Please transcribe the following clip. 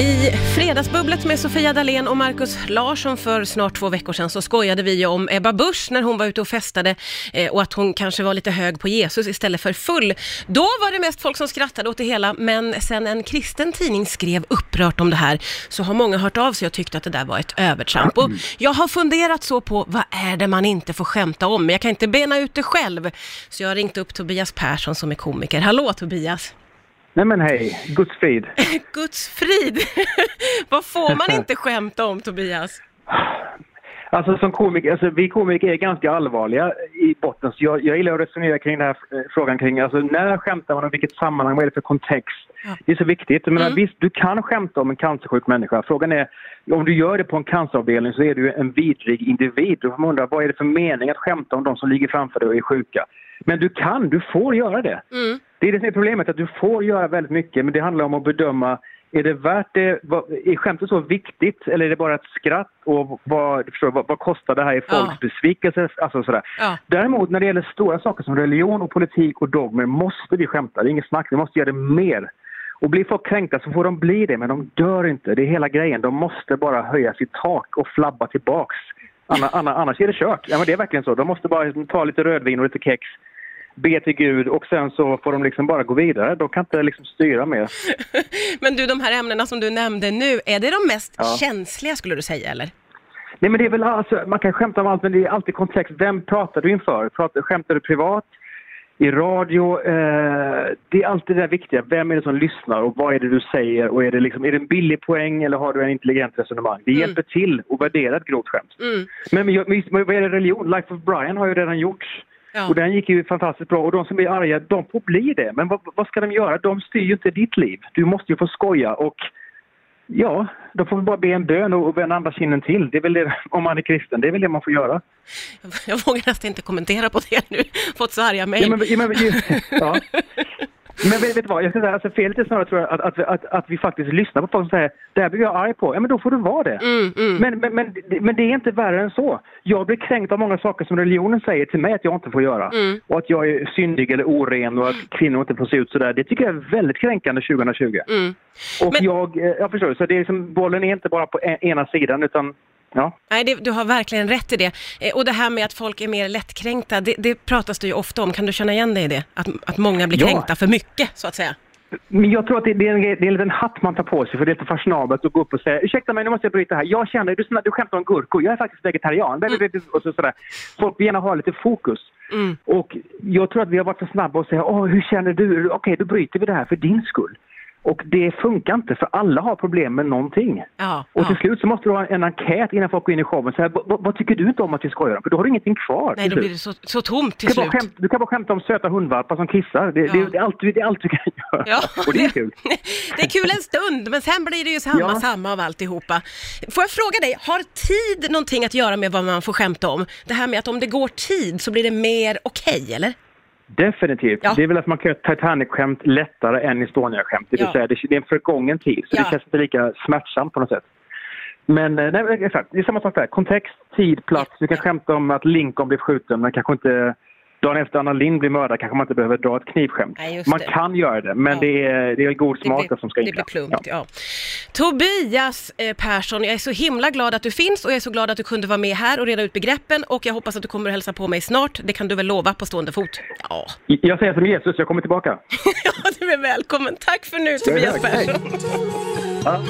I Fredagsbubblet med Sofia Dalén och Markus Larsson för snart två veckor sedan så skojade vi om Ebba Busch när hon var ute och festade eh, och att hon kanske var lite hög på Jesus istället för full. Då var det mest folk som skrattade åt det hela, men sen en kristen tidning skrev upprört om det här så har många hört av sig och tyckt att det där var ett övertramp. Och jag har funderat så på vad är det man inte får skämta om, men jag kan inte bena ut det själv. Så jag har ringt upp Tobias Persson som är komiker. Hallå Tobias! Nej men hej, Guds frid. Guds frid! Vad får man inte skämta om Tobias? Alltså som komiker, alltså, vi komiker är ganska allvarliga i botten. Så jag, jag gillar att resonera kring den här eh, frågan kring alltså, när skämtar man om vilket sammanhang, vad är det för kontext? Ja. Det är så viktigt. Menar, Mm. Visst, du kan skämta om en cancersjuk människa. Frågan är, om du gör det på en canceravdelning så är du en vidrig individ. Då får man undra, vad är det för mening att skämta om de som ligger framför dig och är sjuka? Men du kan, du får göra det. Mm. Det är det som är problemet, att du får göra väldigt mycket, men det handlar om att bedöma är det värt det? Är skämtet så viktigt eller är det bara ett skratt? Och vad, förstår, vad, vad kostar det här i folks Ja. besvikelse? Alltså sådär. Ja. Däremot när det gäller stora saker som religion och politik och dogmer måste vi skämta. Det är inget snack, vi måste göra det mer. Och blir folk kränkta så får de bli det, men de dör inte. Det är hela grejen. De måste bara höja sitt tak och flabba tillbaks. Annars är det kört. Ja, men det är verkligen så. De måste bara ta lite rödvin och lite kex, be till Gud och sen så får de liksom bara gå vidare. De kan inte liksom styra mer. Men du, de här ämnena som du nämnde nu, är det de mest Ja. känsliga skulle du säga eller? Nej men det är väl alltså, man kan skämta om allt men det är alltid komplext. Vem pratar du inför? Pratar, skämtar du privat? I radio? Eh, det är alltid det där viktiga. Vem är det som lyssnar och vad är det du säger? Och är det, liksom, är det en billig poäng eller har du en intelligent resonemang? Det Mm. hjälper till att värdera ett grovt skämt. Mm. Men, men vad är det religion? Life of Brian har ju redan gjorts. Ja. Och den gick ju fantastiskt bra. Och de som är arga, de får bli det. Men vad, vad ska de göra? De styr ju inte ditt liv. Du måste ju få skoja och ja, de får väl bara be en bön och, och vända andra kinden till. Det är väl det, om man är kristen, det är väl det man får göra. Jag vågar nästan inte kommentera på det nu, fått så arga mejl. Ja, men, ja, men, ja. men vet, vet du vad, jag ska säga, alltså felet är snarare tror jag att, att, att, att vi faktiskt lyssnar på folk som säger det här blir jag arg på. Ja men då får du vara det. Mm, mm. Men, men, men, men det är inte värre än så. Jag blir kränkt av många saker som religionen säger till mig att jag inte får göra. Mm. Och att jag är syndig eller oren och att kvinnor inte får se ut sådär. Det tycker jag är väldigt kränkande 2020. Mm. Och jag, eh, jag förstår, så det är liksom, bollen är inte bara på en, ena sidan utan ja. Nej, det, du har verkligen rätt i det. Eh, Och det här med att folk är mer lättkränkta, det, det pratas det ju ofta om. Kan du känna igen dig i det? Att, att många blir Ja. kränkta för mycket, så att säga. Men jag tror att det, är en, det är en liten hatt man tar på sig för det är lite fashionabelt att gå upp och säga ursäkta mig nu måste jag bryta här. Jag känner, du, du skämtar om gurkor, jag är faktiskt vegetarian. Och så, sådär. Folk vill gärna ha lite fokus. Mm. Och jag tror att vi har varit för snabba att säga åh hur känner du? Okej då bryter vi det här för din skull. Och det funkar inte för alla har problem med någonting. Ja, Och ja. till slut så måste du ha en enkät innan folk går in i showen. Så här, vad, tycker du inte om att vi skojar om? För då har du ingenting kvar. Nej, då blir det så, så tomt till Du slut. skämt, du kan bara skämta om söta hundvalpar som kissar. Det, Ja. det, det, är allt, det är allt du kan göra. Ja, Och det är kul. det är kul en stund, men sen blir det ju samma, Ja. samma av alltihopa. Får jag fråga dig, har tid någonting att göra med vad man får skämta om? Det här med att om det går tid så blir det mer okej, eller? Definitivt. Ja. Det är väl att man kan göra Titanic-skämt lättare än Estonia-skämt. Det Ja. det är en förgången tid. Så Ja. det känns inte lika smärtsamt på något sätt. Men eh, nej, exakt, det är samma sak där. Kontext, tid, plats. Du kan skämta om att Lincoln blev skjuten, men kanske inte dagen efter Anna Lindh blir mördad kanske man inte behöver dra ett knivskämt. Nej, man kan göra det, men Ja. det, är, det är god smak blir, som ska in. det blir Ja. plumpt, ja. Tobias eh, Persson, jag är så himla glad att du finns och jag är så glad att du kunde vara med här och reda ut begreppen och jag hoppas att du kommer att hälsa på mig snart. Det kan du väl lova på stående fot? Ja, Jag säger som Jesus, jag kommer tillbaka. ja du är välkommen. Tack för nu Tobias. Persson. Ja.